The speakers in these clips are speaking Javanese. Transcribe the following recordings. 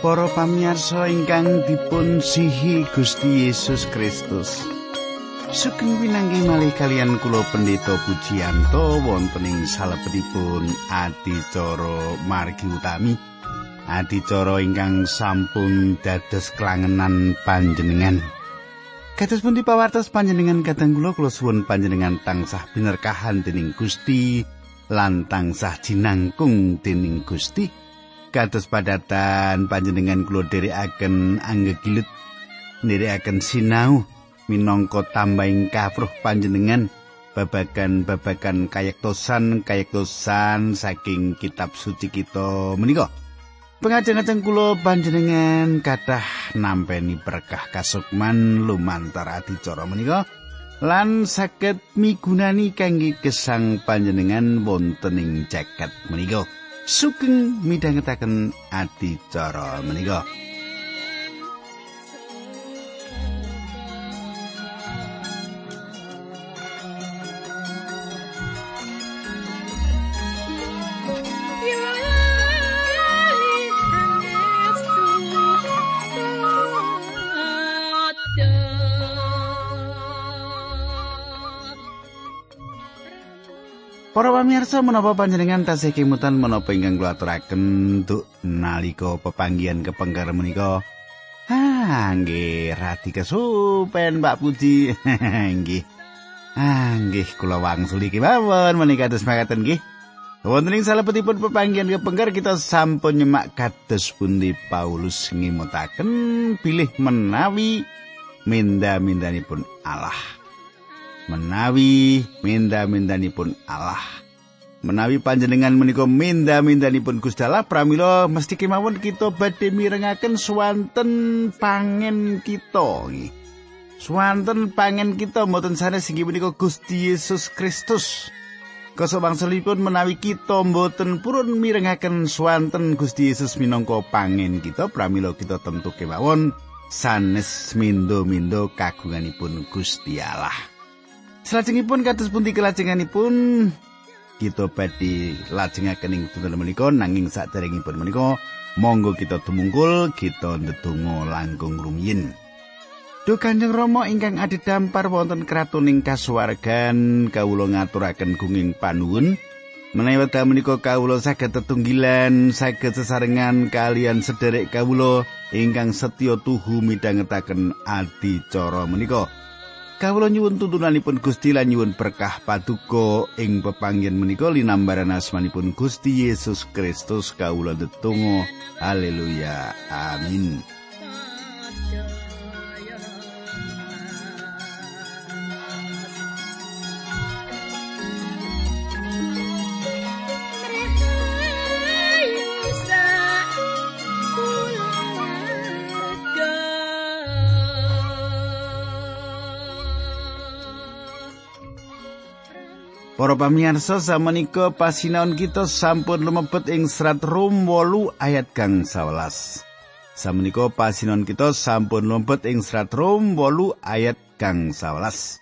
Para pamirsa ingkang dipun sihi Gusti Yesus Kristus. Sugeng winangge malih kalian kula pendeta Pujiyanto wonten ing salebetipun adicara margi utami. Adicara ingkang sampun dados klangenan panjenengan. Kados pun dipawartos panjenengan kadang kula kula suwun panjenengan tansah binerkahan dening Gusti lan tansah jinangkung dening Gusti. Kados padatan panjenengan kula dherekaken anggegilut nderekaken sinau minangka tambahing kafruh panjenengan babagan-babagan kayektosan kayektosan saking kitab suci kita. Menika pengajeng-ajeng kula panjenengan kathah nampeni berkah kasukman lumantar adicara menika. Lan saged migunani kangge gesang panjenengan wonten ing jagat menika sugeng midhangetaken adicara menika. Pamirsa menapa panjenengan tasih kemutan menapa ingkang kula aturaken untuk nalika pepanggihan kepengker menika? Ah, nggih, radi kesupen Mbak Puji. nggih. Ah, nggih, kula wangsuli kemawon menika kados makaten nggih. Wonten ing salebetipun pepanggihan kepengker kita sampun nyemak kados pundi Paulus ngimutaken bilih menawi minda-mindanipun Allah. menawi minda-mindanipun Allah. Menawi panjenengan menika minda-mindanipun Gusti Allah pramila mesti kemawon kita badhe mirengaken swanten pangen kita. Swanten pangen kita mboten sanes inggih menika Gusti Yesus Kristus. Kasebangsalipun menawi kita mboten purun mirengaken swanten Gusti Yesus minangka pangen kita pramila kita tentu kemawon sanes mindo-mindo kagunganipun Gusti Allah. Salajengipun kados pundi kelajenganipun kita badhe lajengaken ing tutur menika nanging saderengipun menika monggo kita tumungkul kita ndedonga langkung rumiyin. Duh Kanjeng Rama ingkang adhedhampar wonten kratoning kasuwargan kawula ngaturaken gunging panuwun menawi wekdal menika kawula saged tetunggilan saged sesarengan kalian sederek kawula ingkang setya tuhu midhangetaken adicara menika. Kawula nyuwun tuntunanipun Gusti lan nyuwun berkah paduka ing pepanggen menika linambaran asmanipun Gusti Yesus Kristus kawula ndedonga. Haleluya. Amin Para pamirsa samenika pasinaon kita sampun lumebet ing serat Rom 8 ayat kang 11. Samenika pasinaon kita sampun lumebet ing serat Rom 8 ayat kang 11.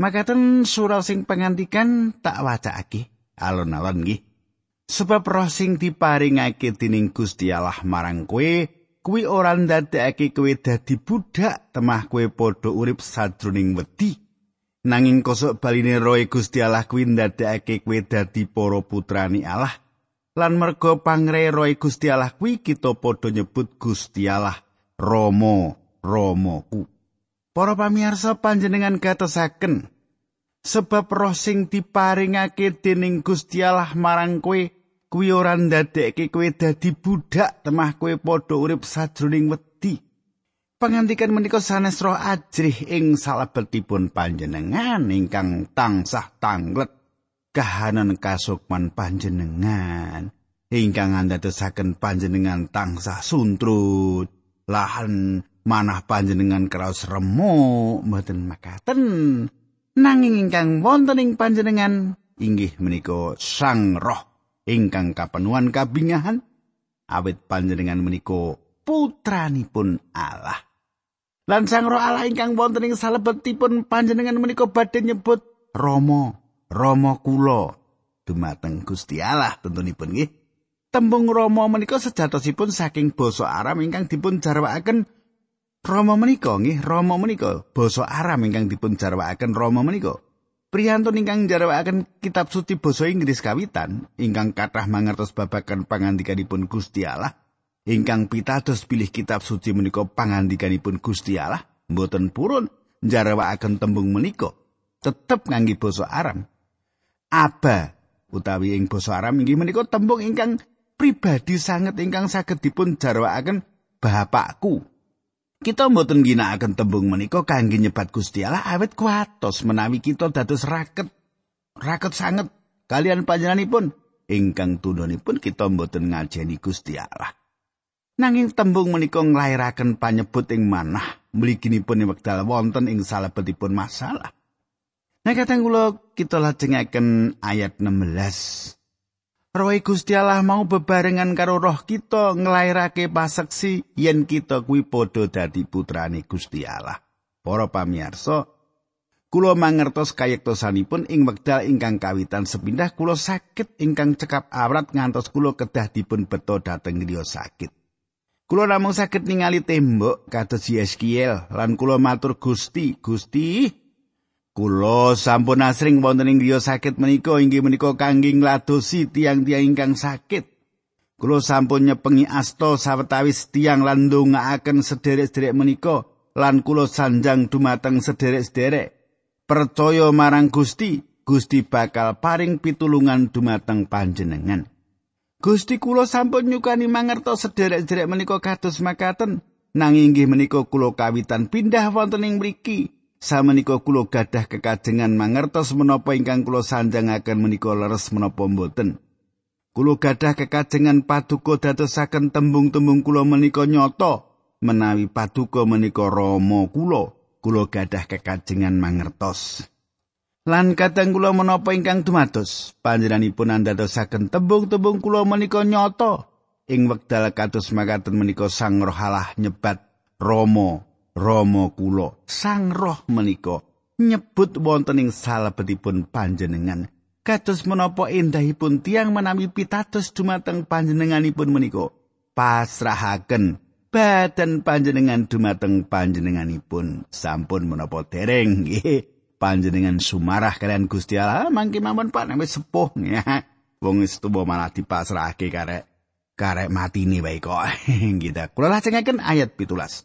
Makaten surah sing pengantikan tak wacake alon-alon nggih. Sebab roh sing diparingake dening Gusti Allah marang kowe kuwi ora ndadekake kowe dadi budak temah kowe padha urip sadroning wedi. Nanging kosok baline roe Gusti Allah kuwi ndadekake kowe dadi para putrani Allah. Lan merga pangre roe Gusti Allah kuwi kita padha nyebut Gusti Allah Romo Romoku Para pamirsa panjenengan gatosaken sebab roh sing diparingake dening Gusti Allah marang kowe kuwi ora ndadekake kowe dadi budak temah kowe padha urip sajroning wedi Pangantikan menika sanes roh ajrih ing salebetipun panjenengan ingkang tansah tanglet kahanan kasukman panjenengan. Ingkang andadosaken panjenengan tansah suntrut lahan manah panjenengan kraos remo mboten makaten. Nanging ingkang wonten ing panjenengan inggih menika sang roh. Ingkang kapenuan kabingahan awit panjenengan menika putranipun Allah Lan Sang Roh Allah ingkang wonten ing salebetipun panjenengan menika badhe nyebut Rama, Rama kula dumateng Gusti Allah tentunipun nggih. Tembung Rama menika sejatosipun saking basa Aram ingkang dipun jarwakaken Rama menika nggih Rama menika basa Aram ingkang dipun jarwakaken Rama menika. Priyantun ingkang jarwakaken kitab suci basa Inggris kawitan ingkang kathah mangertos babagan pangandikanipun Gusti Allah ingkang pitados pilih kitab suci menika pangandikanipun Gusti Allah mboten purun jarwakaken tembung menika tetep ngangge basa Aram. Aba utawi ing basa Aram inggih menika tembung ingkang pribadi sanget ingkang saged dipun jarwakaken bapakku. Kita mboten ginakaken tembung menika kangge nyebat Gusti Allah awet kuatos menawi kita dados raket. Raket sanget kalian panjenenganipun ingkang tununipun kita mboten ngajeni Gusti Allah. Nanging tembung menika nglairaken panyebut ing manah mliginipun wekdal wonten ing salebetipun masalah. Nah katang kula kita lajengaken ayat 16. Roh Gusti Allah mau bebarengan karo roh kita nglairake paseksi yen kita kuwi padha dadi putrane Gusti Allah. Para pamirsa, kula mangertos kayektosanipun ing wekdal ingkang kawitan sepindah kula sakit ingkang cekap awrat ngantos kula kedah dipun beto dhateng griya sakit. Kula namung sakit ningali tembok kados Yeskiel lan kula matur Gusti, Gusti, Kulo sampun asring wonten ing griya sakit menika inggih menika kangge ngladosi tiang-tiang ingkang sakit. Kulo sampun nyepengi asta sawetawis tiang lan ndongaaken sederek-sederek menika lan kulo sanjang dumateng sederek-sederek. Percaya marang Gusti, Gusti bakal paring pitulungan dumateng panjenengan. Gusti kulo sampun nyukani mangertos sederek-sederek menika kados makaten. Nanging inggih menika kulo kawitan pindah wonten ing mriki. Samenika kula gadah kekajengan mangertos menapa ingkang kula sanjangaken menika leres menapa mboten. Kula gadah kekajengan paduka dadosaken tembung-tembung kula menika nyata menawi paduka menika rama kula. Kula gadah kekajengan mangertos. Lan kadang kula menapa ingkang dumados? Panjenenganipun andadosaken tembung-tembung kula menika nyata. Ing wekdal kados makaten menika Sang Roh Allah nyebat Rama Rama kula. Sang Roh menika nyebut wonten ing salebetipun panjenengan. Kados menapa endahipun tiang menami pitados dumateng panjenenganipun menika? Pasrahaken badan panjenengan dumateng panjenenganipun. Sampun menapa dereng? Nggih panjenengan sumarah kalian Gusti Allah. Mangke mawon Pak. Nek sepuh ya. Wong wis tuwa malah dipasrahake karek karek matine wae kok. Gitu kula lajengaken ayat 17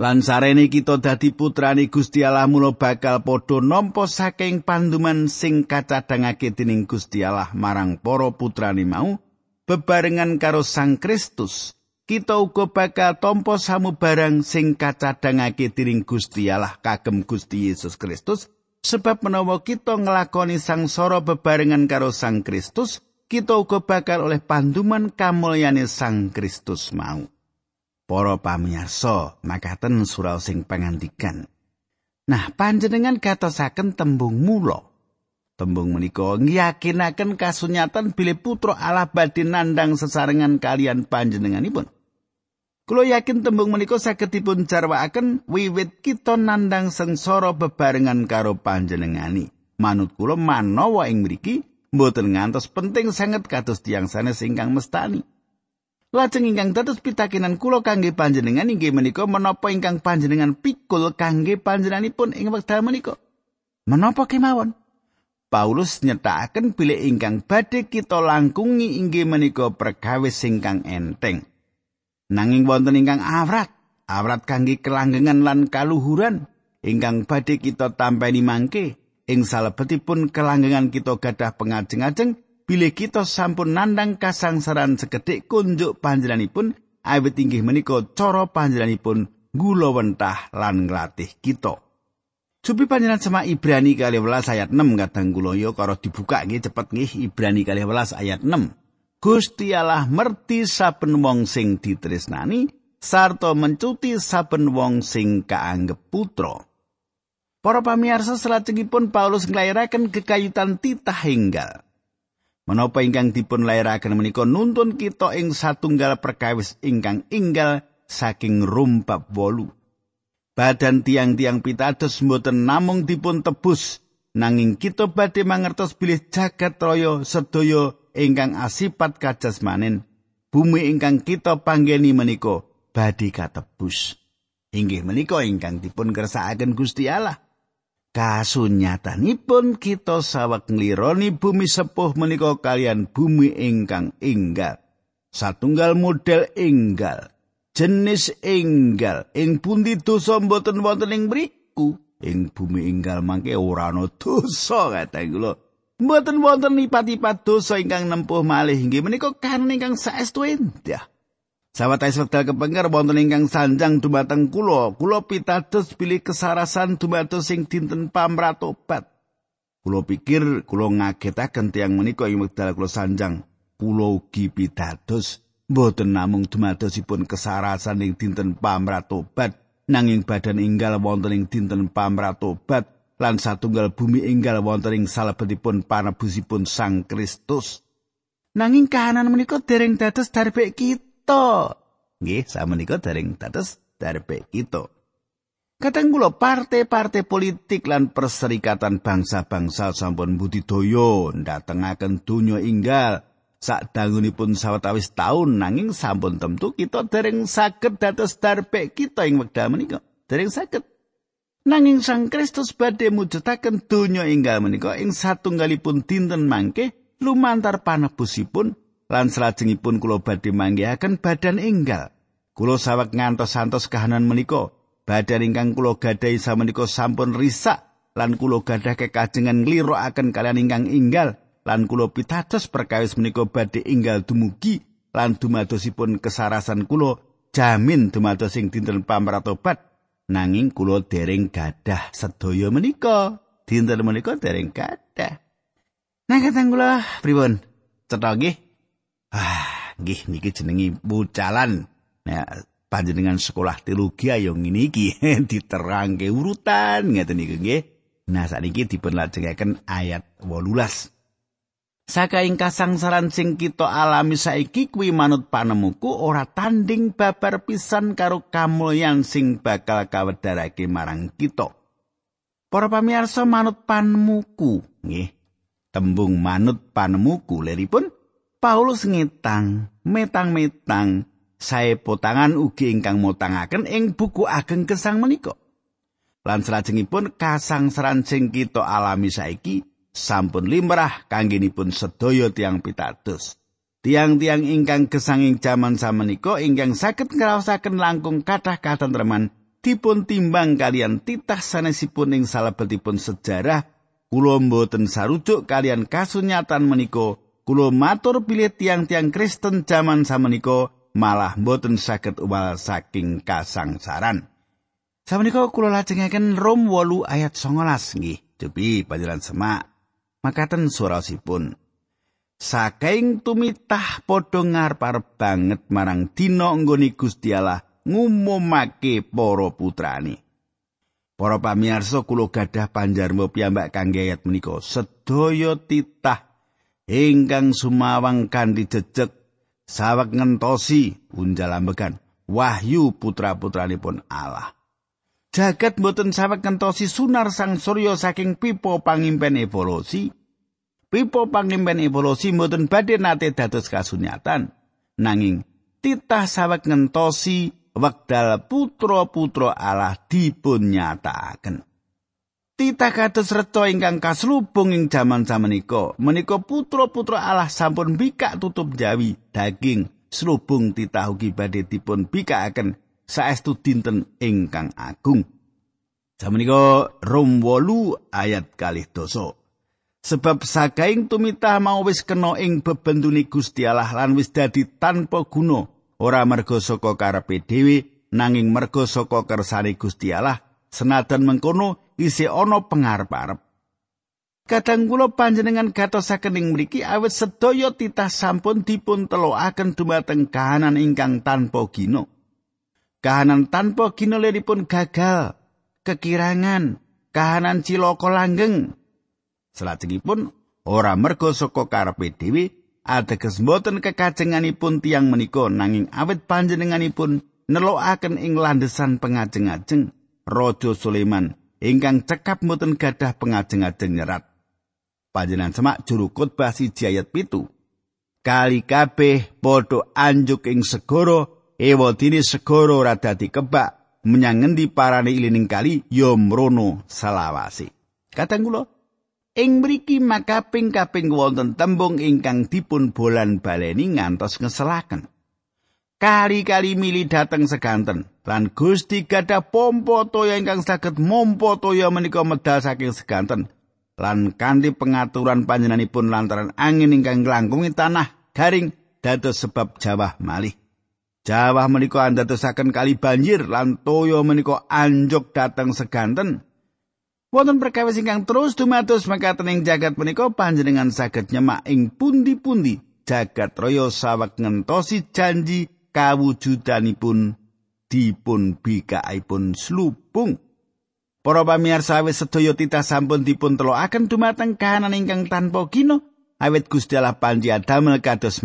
Lan sarene kita dadi putrane Gusti Allah mula bakal padha nampa saking panduman sing kacadhangake dening Gusti Allah marang para putrane mau bebarengan karo Sang Kristus. Kita uga bakal tampa samubarang sing kacadhangake dening Gusti Allah kagem Gusti Yesus Kristus sebab menawa kita nglakoni sangsara bebarengan karo Sang Kristus kita uga bakal oleh panduman kamulyane Sang Kristus mau. Para pamirsa, makaten surau sing pangandikan. Nah, panjenengan katosaken tembung mula. Tembung menika ngiyakinaken kasunyatan bilih putra Allah badhe nandang sesarengan kalian panjenenganipun. Kulo yakin tembung menika saged dipun jarwakaken wiwit kita nandang sengsara bebarengan karo panjenengani. Manut kula manawa ing mriki mboten ngantos penting sanget kados tiyang sanes ingkang mestani. Lajeng ingkang dados pitakenan kula kangge panjenengan inggih menika menapa ingkang panjenengan pikul kangge panjenenganipun ing wekdal menika? Menapa kemawon? Paulus nyetakaken bilih ingkang badhe kita langkungi inggih menika perkawis ingkang enteng. Nanging wonten ingkang awrat, awrat kangge kelanggengan lan kaluhuran ingkang badhe kita tampani mangke ing salebetipun kelanggengan kita gadah pengajeng-ajeng bilih kita sampun nandang kasangsaran sekedhik kunjuk panjenenganipun awit inggih menika cara panjenenganipun gula wentah lan nglatih kita. Supi panjenengan sama Ibrani kali welas ayat 6 kadang kula yo karo dibuka nggih cepet nggih Ibrani kali welas ayat 6. Gusti Allah merti saben wong sing ditresnani sarta mencuti saben wong sing kaanggep putra. Para pamirsa salajengipun Paulus nglairaken kekayutan titah enggal. Menapa ingkang dipun lairaken menika nuntun kita ing satunggal perkawis ingkang inggal saking rumpap wolu. Badan tiang-tiang pitados mboten namung dipun tebus nanging kita badhe mangertos bilih jagat raya sedaya ingkang asipat kajasmanen bumi ingkang kita panggeni menika badhe katebus. Inggih menika ingkang dipun kersakaken Gusti Allah. Kasunyatanipun kita saweg nglironi bumi sepuh menika kalian bumi ingkang enggal. Satunggal model enggal. Jenis enggal. Ing pundi dosa mboten wonten ing mriku? Ing bumi enggal mangke ora ana dosa kata kula mboten wonten lipat-lipat dosa ingkang nempuh malih inggih. Menika kan ingkang saestu endah. Sawetawis wekdal kepengker wonten ingkang sanjang dumateng kula, kula pitados pilih kesarasan dumados sing dinten pamratobat. Kula pikir kula ngagetaken tiyang menika ing wekdal kula sanjang, kula ugi pitados mboten namung dumadosipun kesarasan ing dinten pamratobat, nanging badan inggal wonten ing dinten pamratobat lan satunggal bumi inggal wonten ing salebetipun panebusipun Sang Kristus. Nanging kahanan menika dereng dados darbek kita. Nggih, samenika dereng dados darbe kita. Kadang kula partai-partai politik lan perserikatan bangsa-bangsa sampun budidaya ndatengaken donya inggal sak dangunipun sawetawis taun nanging sampun tentu kita dereng saged dados darbe kita ing wekdal menika. Dereng saged. Nanging Sang Kristus badhe mujudaken donya inggal menika ing satunggalipun dinten mangke lumantar panebusipun lan salajengipun kula badhe manggihaken badan enggal. Kula sawek ngantos santos kahanan menika, badan ingkang kula gadahi samenika sampun risak lan kula gadah kekajengan nglirokaken kalian ingkang enggal lan kula pitados perkawis menika badhe enggal dumugi lan dumadosipun kesarasan kula jamin dumados sing dinten pamratobat nanging kula dereng gadah sedaya menika dinten menika dereng gadah Nah, kata kula pripun? Cetha nggih? Ah, nggih niki jenengi bucalan. Ya, panjenengan sekolah teologi ayo ngene iki diterangke urutan ngeten niku nggih. Nah, sakniki dipun lajengaken ayat 18. Saka ing kasangsaran sing kita alami saiki kuwi manut panemuku ora tanding babar pisan karo kamulyan sing bakal kawedarake marang kita. Para pamirsa manut panemuku, nggih. Tembung manut panemuku leripun Paulus ngetang, metang-metang, sae potangan ugi ingkang motangaken ing buku ageng kesang menika. Lan salajengipun kasangsaran sing kita alami saiki sampun limrah kanggenipun sedaya tiang pitados. Tiang-tiang ingkang gesanging jaman samenika ingkang saged ngraosaken langkung kathah katentreman dipun timbang kalian titah sanesipun ing salebetipun sejarah kula mboten sarujuk kalian kasunyatan menika kula matur pilih tiang-tiang Kristen jaman samenika malah mboten saged uwal saking kasangsaran. Samenika kula lajengaken Rom 8 ayat 19 nggih. Depi panjenengan semak. Makaten surasipun. Saking tumitah padha ngarep banget marang dina nggone Gusti Allah ngumumake para putrane. Para pamirsa kula gadah panjarma piyambak kangge ayat menika sedaya titah ingkang sumawang kanthi jejeg saweg ngentosi unjal ambekan wahyu putra-putranipun Allah. Jagat boten saweg ngentosi sunar sang surya saking pipa pangimpen evolusi. Pipa pangimpen evolusi boten badhe nate dados kasunyatan nanging titah saweg ngentosi wekdal putra-putra Allah dipun nyatakaken. Tita kados reca ingkang kaslubung ing jaman samenika. Menika putra-putra Allah sampun bikak tutup jawi daging slubung titah ugi badhe dipun bikakaken saestu dinten ingkang agung. Samenika Rom 8 ayat kalih doso. Sebab sakaing tumitah mau wis kena ing bebenduni Gusti Allah lan wis dadi tanpa guna ora merga saka karepe dhewe nanging merga saka kersane Gusti Allah senajan mengkono isih ana pangarep-arep. Kadang kula panjenengan gatosaken ing mriki awit sedaya titah sampun dipun telokaken dumateng kahanan ingkang tanpa gino. Kahanan tanpa gino leripun gagal, kekirangan, kahanan cilaka langgeng. Salajengipun ora merga saka karepe dhewe ateges mboten kekajenganipun tiang menika nanging awit panjenenganipun nelokaken ing landesan pengajeng-ajeng Raja Sulaiman ingkang cekap mboten gadah pengajeng-ajeng nyerat. Panjenengan semak juru khotbah siji ayat pitu. kali kabeh padha anjuk ing segara ewadine segara ora dadi kebak menyang ngendi parane ilining kali ya mrono selawase kadang kula ing mriki makaping kaping wonten tembung ingkang dipun bolan baleni ngantos ngeselaken kali-kali mili dateng seganten lan Gusti gadah pompo toya ingkang saged mompo toya menika medal saking seganten lan kanthi pengaturan panjenenganipun lantaran angin ingkang nglangkungi tanah garing dados sebab jawah malih. Jawah menika andadosaken kali banjir lan toya menika anjuk dateng seganten. Wonten perkawis ingkang terus dumados mekaten ing jagat menika panjenengan saged nyemak ing pundi-pundi jagat raya sawek ngentosi janji kawujudanipun dipun bikaipun slupung. Para pamirsa wis sedaya titah sampun dipun telokaken dumateng kahanan ingkang tanpa kino awit Gusti Allah panji adamel kados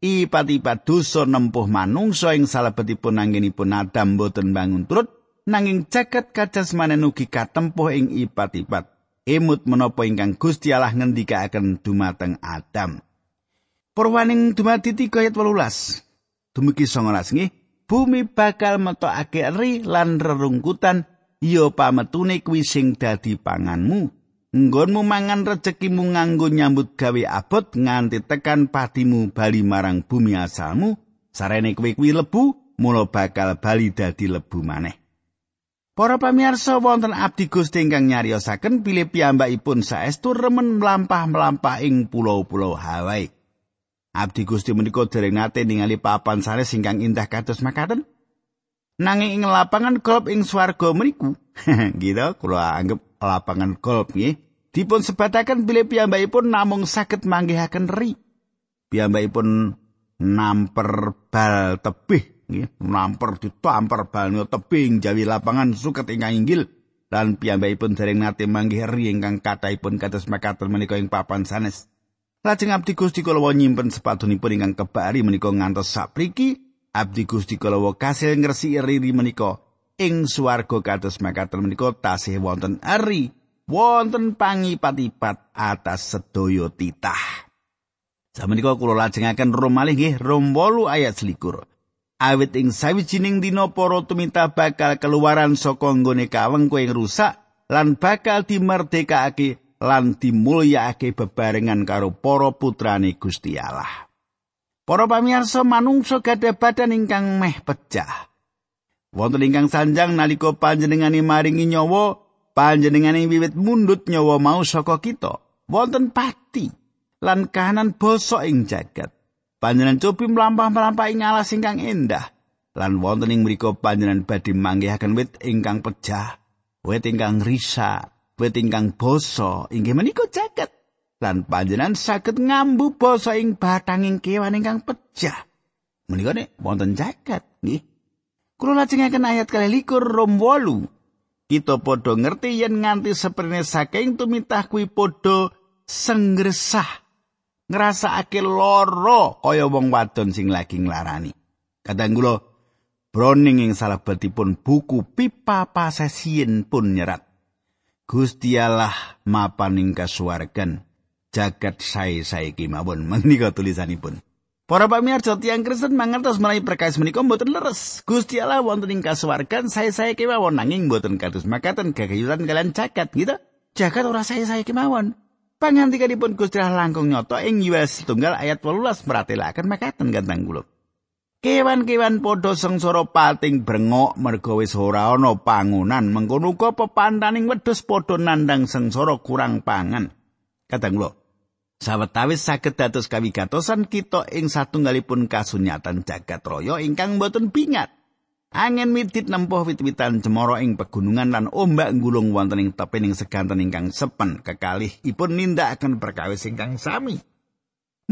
Ipat-ipat dosa nempuh manungsa ing salebetipun anggenipun Adam boten bangun turut nanging jagat kajasmanen ugi katempuh ing ipat-ipat. Emut menapa ingkang Gusti Allah ngendikaaken dumateng Adam. Purwaning dumadi 3 ayat 18. Dumugi 19 nggih. Bumi bakal metokake ri lan rerungkutan ya pametune kuwi sing dadi panganmu nggonmu mangan rezekimu nganggo nyambut gawe abot nganti tekan patimu bali marang bumi asalmu sarene kuwi kuwi lebu mula bakal bali dadi lebu maneh Para pamirsa wonten abdi Gusti ingkang nyariosaken bilih piyambakipun saestu remen mlampah-mlampah ing pulau-pulau Hawaii. Abdi Gusti menika dereng nate ningali papan sanes ingkang indah kados makaten. Nanging ing lapangan golf ing swarga mriku gitu kula anggap lapangan golf nggih dipun sebataken bilih piyambakipun namung saged manggihaken ri. Piyambakipun namper bal tebih nggih namper ditamper bal tebing jawi lapangan suket ingkang inggil lan piyambakipun dereng nate manggih ri ingkang kathahipun kados makaten menika ing papan sanes. Lajeng abdi Gusti kula nyimpen sepatunipun ingkang kebari menika ngantos sapriki abdi Gusti kalawa kasil ngresiki riri menika ing swarga kados makaten menika tasih wonten eri wonten pangipat-ipat atas sedaya titah Samenika kula lajengaken rum malih nggih rum 8 ayat selikur. Awit ing sawijining dina para tumita bakal keluaran saka nggone kawengku ing rusak lan bakal dimerdekake lan dimulyakake bebarengan karo para putrane Gusti Allah. Para pamirsa manungsa gadah badan ingkang meh pecah. Wonten ingkang sanjang nalika panjenengane maringi nyawa, panjenengane wiwit mundut nyawa mau saka kita. Wonten pati lan kahanan basa ing jagat. Panjenengan cobi mlampah-mlampah ing alas ingkang endah. Lan wonten ing mriku panjenengan badhe manggihaken wit ingkang pecah, wit ingkang risa, wit ingkang basa inggih menika jagat. Lan panjenengan saged ngambu basa ing batanging kewan ingkang pecah. Menika nek wonten jagat nggih. Kula lajengaken ayat kali likur rom wolu. Kita padha ngerti yen nganti seprene saking tumitah kuwi padha sengresah. Ngrasakake lara kaya wong wadon sing lagi nglarani. Kadang kula Browning ing salebetipun buku pipa pasesien pun nyerat. Gusti Allah mapaning kasuwargan. Jagat sae-sae iki mawon menika tulisanipun. Para pamirsa tiyang Kristen mangertos menawi perkawis menika mboten leres. Gusti Allah wonten ing kasuwargan sae-sae kemawon nanging mboten kados makaten gagayutan kalian jagat gitu. Jagat ora sae-sae kemawon. Pangantikanipun Gusti Allah langkung nyoto ing Yudas tunggal ayat 18 meratelaken makaten ganteng kula. Kewan-kewan padha sengsara pating brengok merga wis ora ana pangunan mengkono uga pepantaning wedhus padha nandang sengsara kurang pangan. Kadang kula Sawetawis saged dados kawigatosan kita ing satunggalipun kasunyatan jagat raya ingkang boten bingat. Angin midit nempuh wit-witan cemara ing pegunungan lan ombak nggulung wonten ing tepining seganten ingkang sepen kekalih ipun nindakaken perkawis ingkang sami.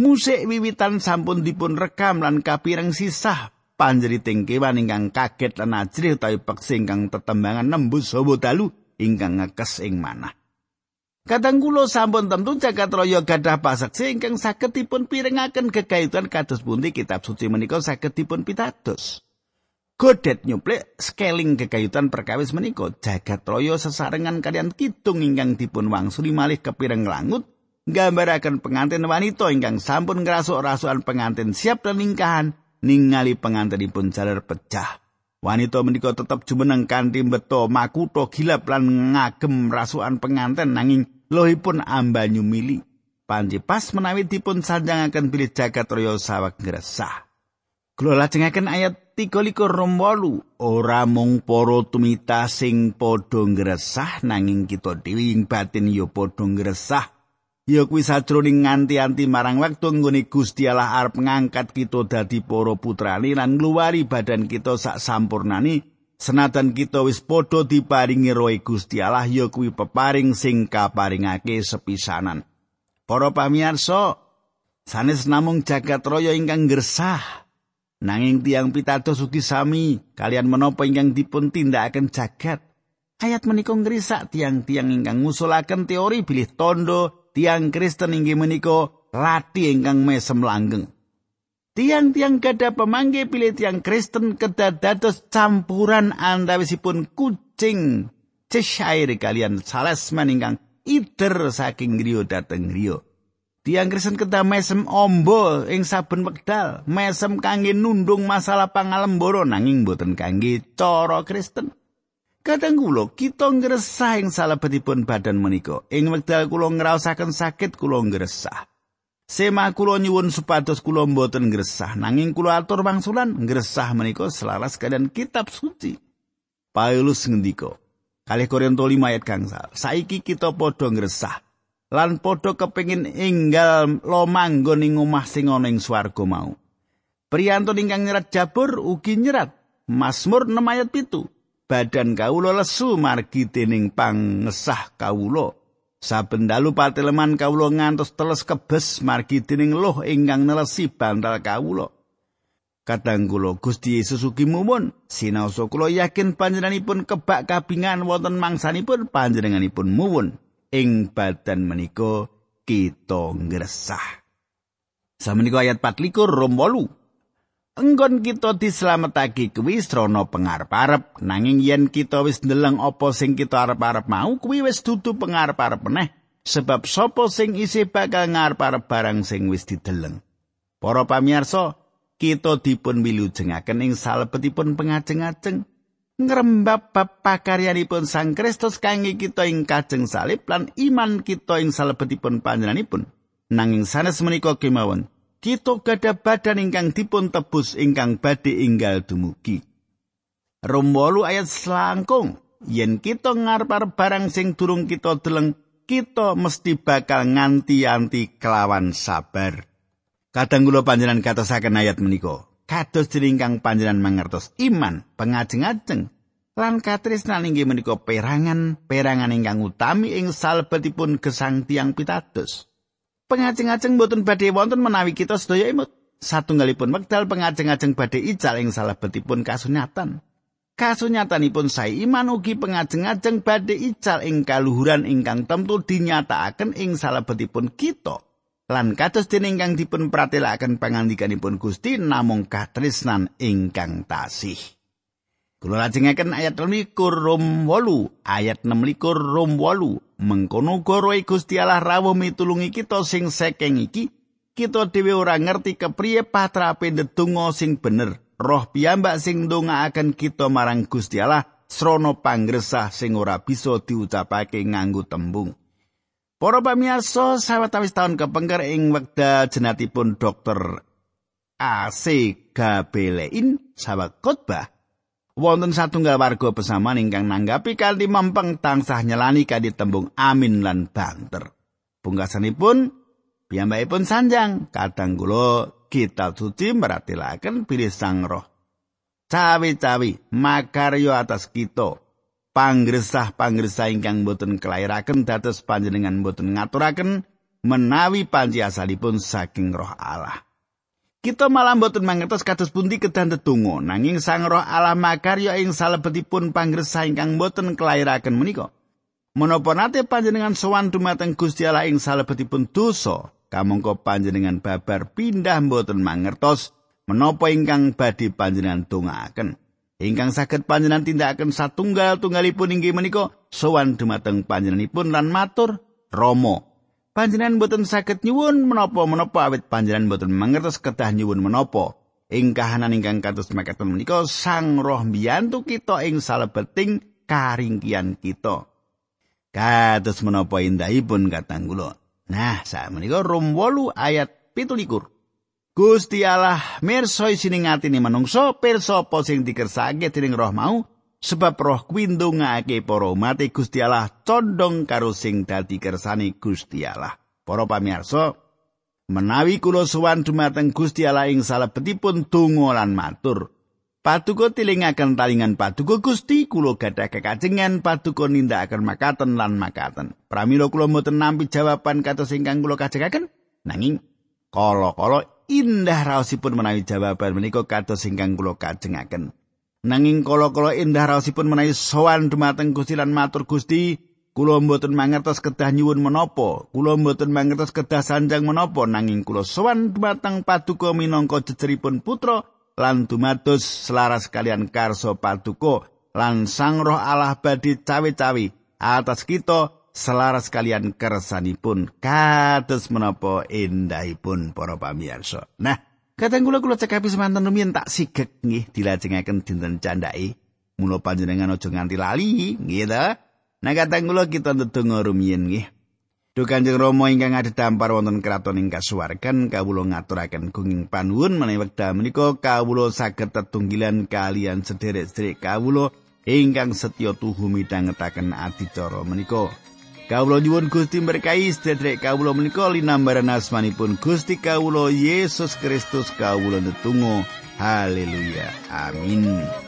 Musik wiwitan sampun dipun rekam lan kapireng sisah panjeriting kewan ingkang kaget lan ajrih utawi peksi ingkang tetembangan nembus sawa dalu ingkang ngekes ing manah. Kadang kula sampun tentu jagat raya gadah pasaksi ingkang saged dipun pirengaken gegayutan kados pundi kitab suci menika saged dipun pitados. Godet nyuplik scaling gegayutan perkawis menika jagat raya sesarengan kalian kidung ingkang dipun wangsuli malih kepireng langut nggambaraken pengantin wanita ingkang sampun ngrasuk rasukan pengantin siap lan ningkahan ningali pengantinipun jaler pecah. Wanita menika tetep jumeneng kanthi beto makuto gilap lan ngagem rasukan pengantin nanging lohipun ambanyu mili. Panji pas menawi dipun sanjangaken bilih jagat raya saweg ngresah. Kula lajengaken ayat 13 rombolu ora mung para tumita sing padha ngresah nanging kita dhewe ing batin ya padha ngresah. Ya kuwi sajroning nganti-anti marang wektu nggone Gusti Allah arep ngangkat kita dadi para putrane lan ngluwari badan kita sak sampurnane senajan kita wis padha diparingi roh Gusti Allah ya kuwi peparing sing kaparingake sepisanan. Para pamirsa, sanes namung jagat raya ingkang gersah. Nanging tiang pitados ugi sami kalian menapa ingkang dipun tindakaken jagat. Ayat menika ngrisak tiang-tiang ingkang ngusulaken teori bilih tondo tiang Kristen inggih menika lati ingkang mesem langgeng. Tiang-tiang gada pemanggi pilih tiang Kristen kedadados campuran antawisipun kucing Cheshire kalian salesman ingkang ider saking griya dhateng griya. Tiang Kristen kedah mesem ombo ing saben wekdal, mesem kangge nundung masalah pangalembara nanging boten kangge cara Kristen. Kadang kula kita ngresah ing salebetipun badan menika. Ing wekdal kula ngraosaken sakit kula ngresah. Sema kula nyuwun supados kula boten ngresah nanging kula atur wangsulan ngresah menika selaras kalian kitab suci. Paulus ngendika, Kalih Korinto 5 ayat gangsal. Saiki kita padha ngresah lan padha kepengin enggal lo ing omah sing ana ing swarga mau. Priyantun ingkang nyerat Jabur ugi nyerat Mazmur 6 ayat pitu. Badan kawula lesu margi dening pangesah kawula. Saben dalu pateleman kawula ngantos teles kebes margi dening loh ingkang nelesi bantal kawula. Kadang kula Gusti Yesus ugi mumun sinaosa kula yakin panjenenganipun kebak kabingan wonten mangsanipun panjenenganipun muwun ing badan menika kita ngresah. Samenika ayat 24 rom 8. Enggon kita dislametake kuwi srana pengarep-arep. Nanging yen kita wis ndeleng apa sing kita arep-arep mau kuwi wis dudu pengarep-arep meneh. Sebab sapa sing isih bakal ngarep-arep barang sing wis dideleng. Para pamirsa, kita dipun milujengaken ing salebetipun pengajeng-ajeng. Ngrembab bab pakaryanipun Sang Kristus kangge kita ing kajeng salib lan iman kita ing salebetipun panjenenganipun. Nanging sanes menika kemawon kita gada badan ingkang dipun tebus ingkang badhe inggal dumugi Rom ayat selangkung yen kita ngarep barang sing durung kita deleng kita mesti bakal nganti-anti kelawan sabar Kadang kula panjenengan katosaken ayat menika. Kados dening panjenengan mangertos iman, pengajeng-ajeng lan katresnan inggih menika perangan, perangan ingkang utami ing salebetipun gesang tiang pitados. Pengajeng-ajeng boten badhe wonten menawi kita sedaya imut. Satunggalipun wekdal pengajeng-ajeng badhe ical ing salebetipun kasunyatan. Kasunyatanipun sae iman ugi pengajeng-ajeng badhe ical ing kaluhuran ingkang temtu dinyatakaken ing salebetipun kita. lan kados dene ingkang dipun pratelakaken pangandikanipun Gusti namung katresnan ingkang tasih. Kula lajengaken ayat 12 Rom 8, ayat 16 Rom 8. Mengkono goro Gusti Allah rawuh mitulungi kita sing sekeng iki, kita dhewe ora ngerti kepriye patrape ndedonga sing bener. Roh piyambak sing ndongaaken kita marang Gusti Allah srana panggresah sing ora bisa diucapake nganggo tembung. Para pamirsa, sawetawis taun kepengker ing wekdal jenatipun Dr. AC Gabelein sawet khotbah wonten satunggal warga besamaan ingkang nanggapi kanthi mempeng tansah nyelani kanthi tembung amin lan banter. Pungkasanipun piyambakipun sanjang kadang kula kita suci meratilaken pilih sang roh. Cawi-cawi makaryo atas kita panggresah-panggresah ingkang boten kelairaken dados panjenengan boten ngaturaken menawi panci asalipun saking roh Allah. Kita malah boten mangertos kados pundi kedah tetunggo nanging Sang Roh Allah makarya ing salebetipun panggresah ingkang boten kelairaken menika. Menapa nate panjenengan sowan dumateng Gusti Allah ing salebetipun dosa, kamangka panjenengan babar pindah boten mangertos menapa ingkang badhe panjenengan dongaaken. ingkang saged panjenengan tindakaken satunggal tunggalipun inggih menika sowan dumateng panjenenganipun lan matur Rama Panjenengan boten saged nyuwun menapa-menapa awit panjenengan boten mangertos kedah nyuwun menapa. Ing kahanan ingkang kados mekaten menika Sang Roh mbiyantu kita ing salebeting karingkian kita. Kados menapa indahipun katang kula. Nah, sak menika Rom 8 ayat 17. Gusti Allah mirsa isining atine manungsa pirsa apa sing dikersake dening Roh mau sebab roh kuwi ndongake para umat Gusti Allah condong karo sing dadi kersane Gusti Allah. Para pamirsa, menawi kula sowan dumateng Gusti Allah ing salebetipun donga lan matur, paduka tilingaken talingan paduka Gusti kula gadah kekajengan paduka nindakaken makaten lan makaten. Pramila kula mboten nampi jawaban kados ingkang kula kajengaken, nanging kala-kala indah raosipun menawi jawaban menika kados ingkang kula kajengaken. Nanging kala-kala indah raosipun menawi sowan dumateng Gusti lan matur Gusti, kula mboten mangertos kedah nyuwun menapa, kula mboten mangertos kedah sanjang menapa nanging kula sowan dumateng paduka minangka jejeripun putra lan dumados selaras kalian karso paduka lan Sang Roh Allah badhe cawe-cawe atas kita selaras kalian kersanipun kados menapa indahipun para pamirsa. Nah, Kadang kula kula cekapi semanten rumiyin tak sigek nggih dilajengaken dinten candhake. Mula panjenengan aja nganti lali, nggih ta? Nah kadang kula kita ndedonga rumiyin nggih. Duh Kanjeng Rama ingkang adhedhampar wonten kraton ing kasuwargan kawula ngaturaken gunging panuwun menawi wekdal menika kawula saged tetunggilan kalian sederek-sederek kawula ingkang setya tuhu midhangetaken adicara menika. Kawula nyuwun Gusti berkahi sedherek kawula menika linambaran asmanipun Gusti kawula Yesus Kristus kawula netunggal haleluya. Amin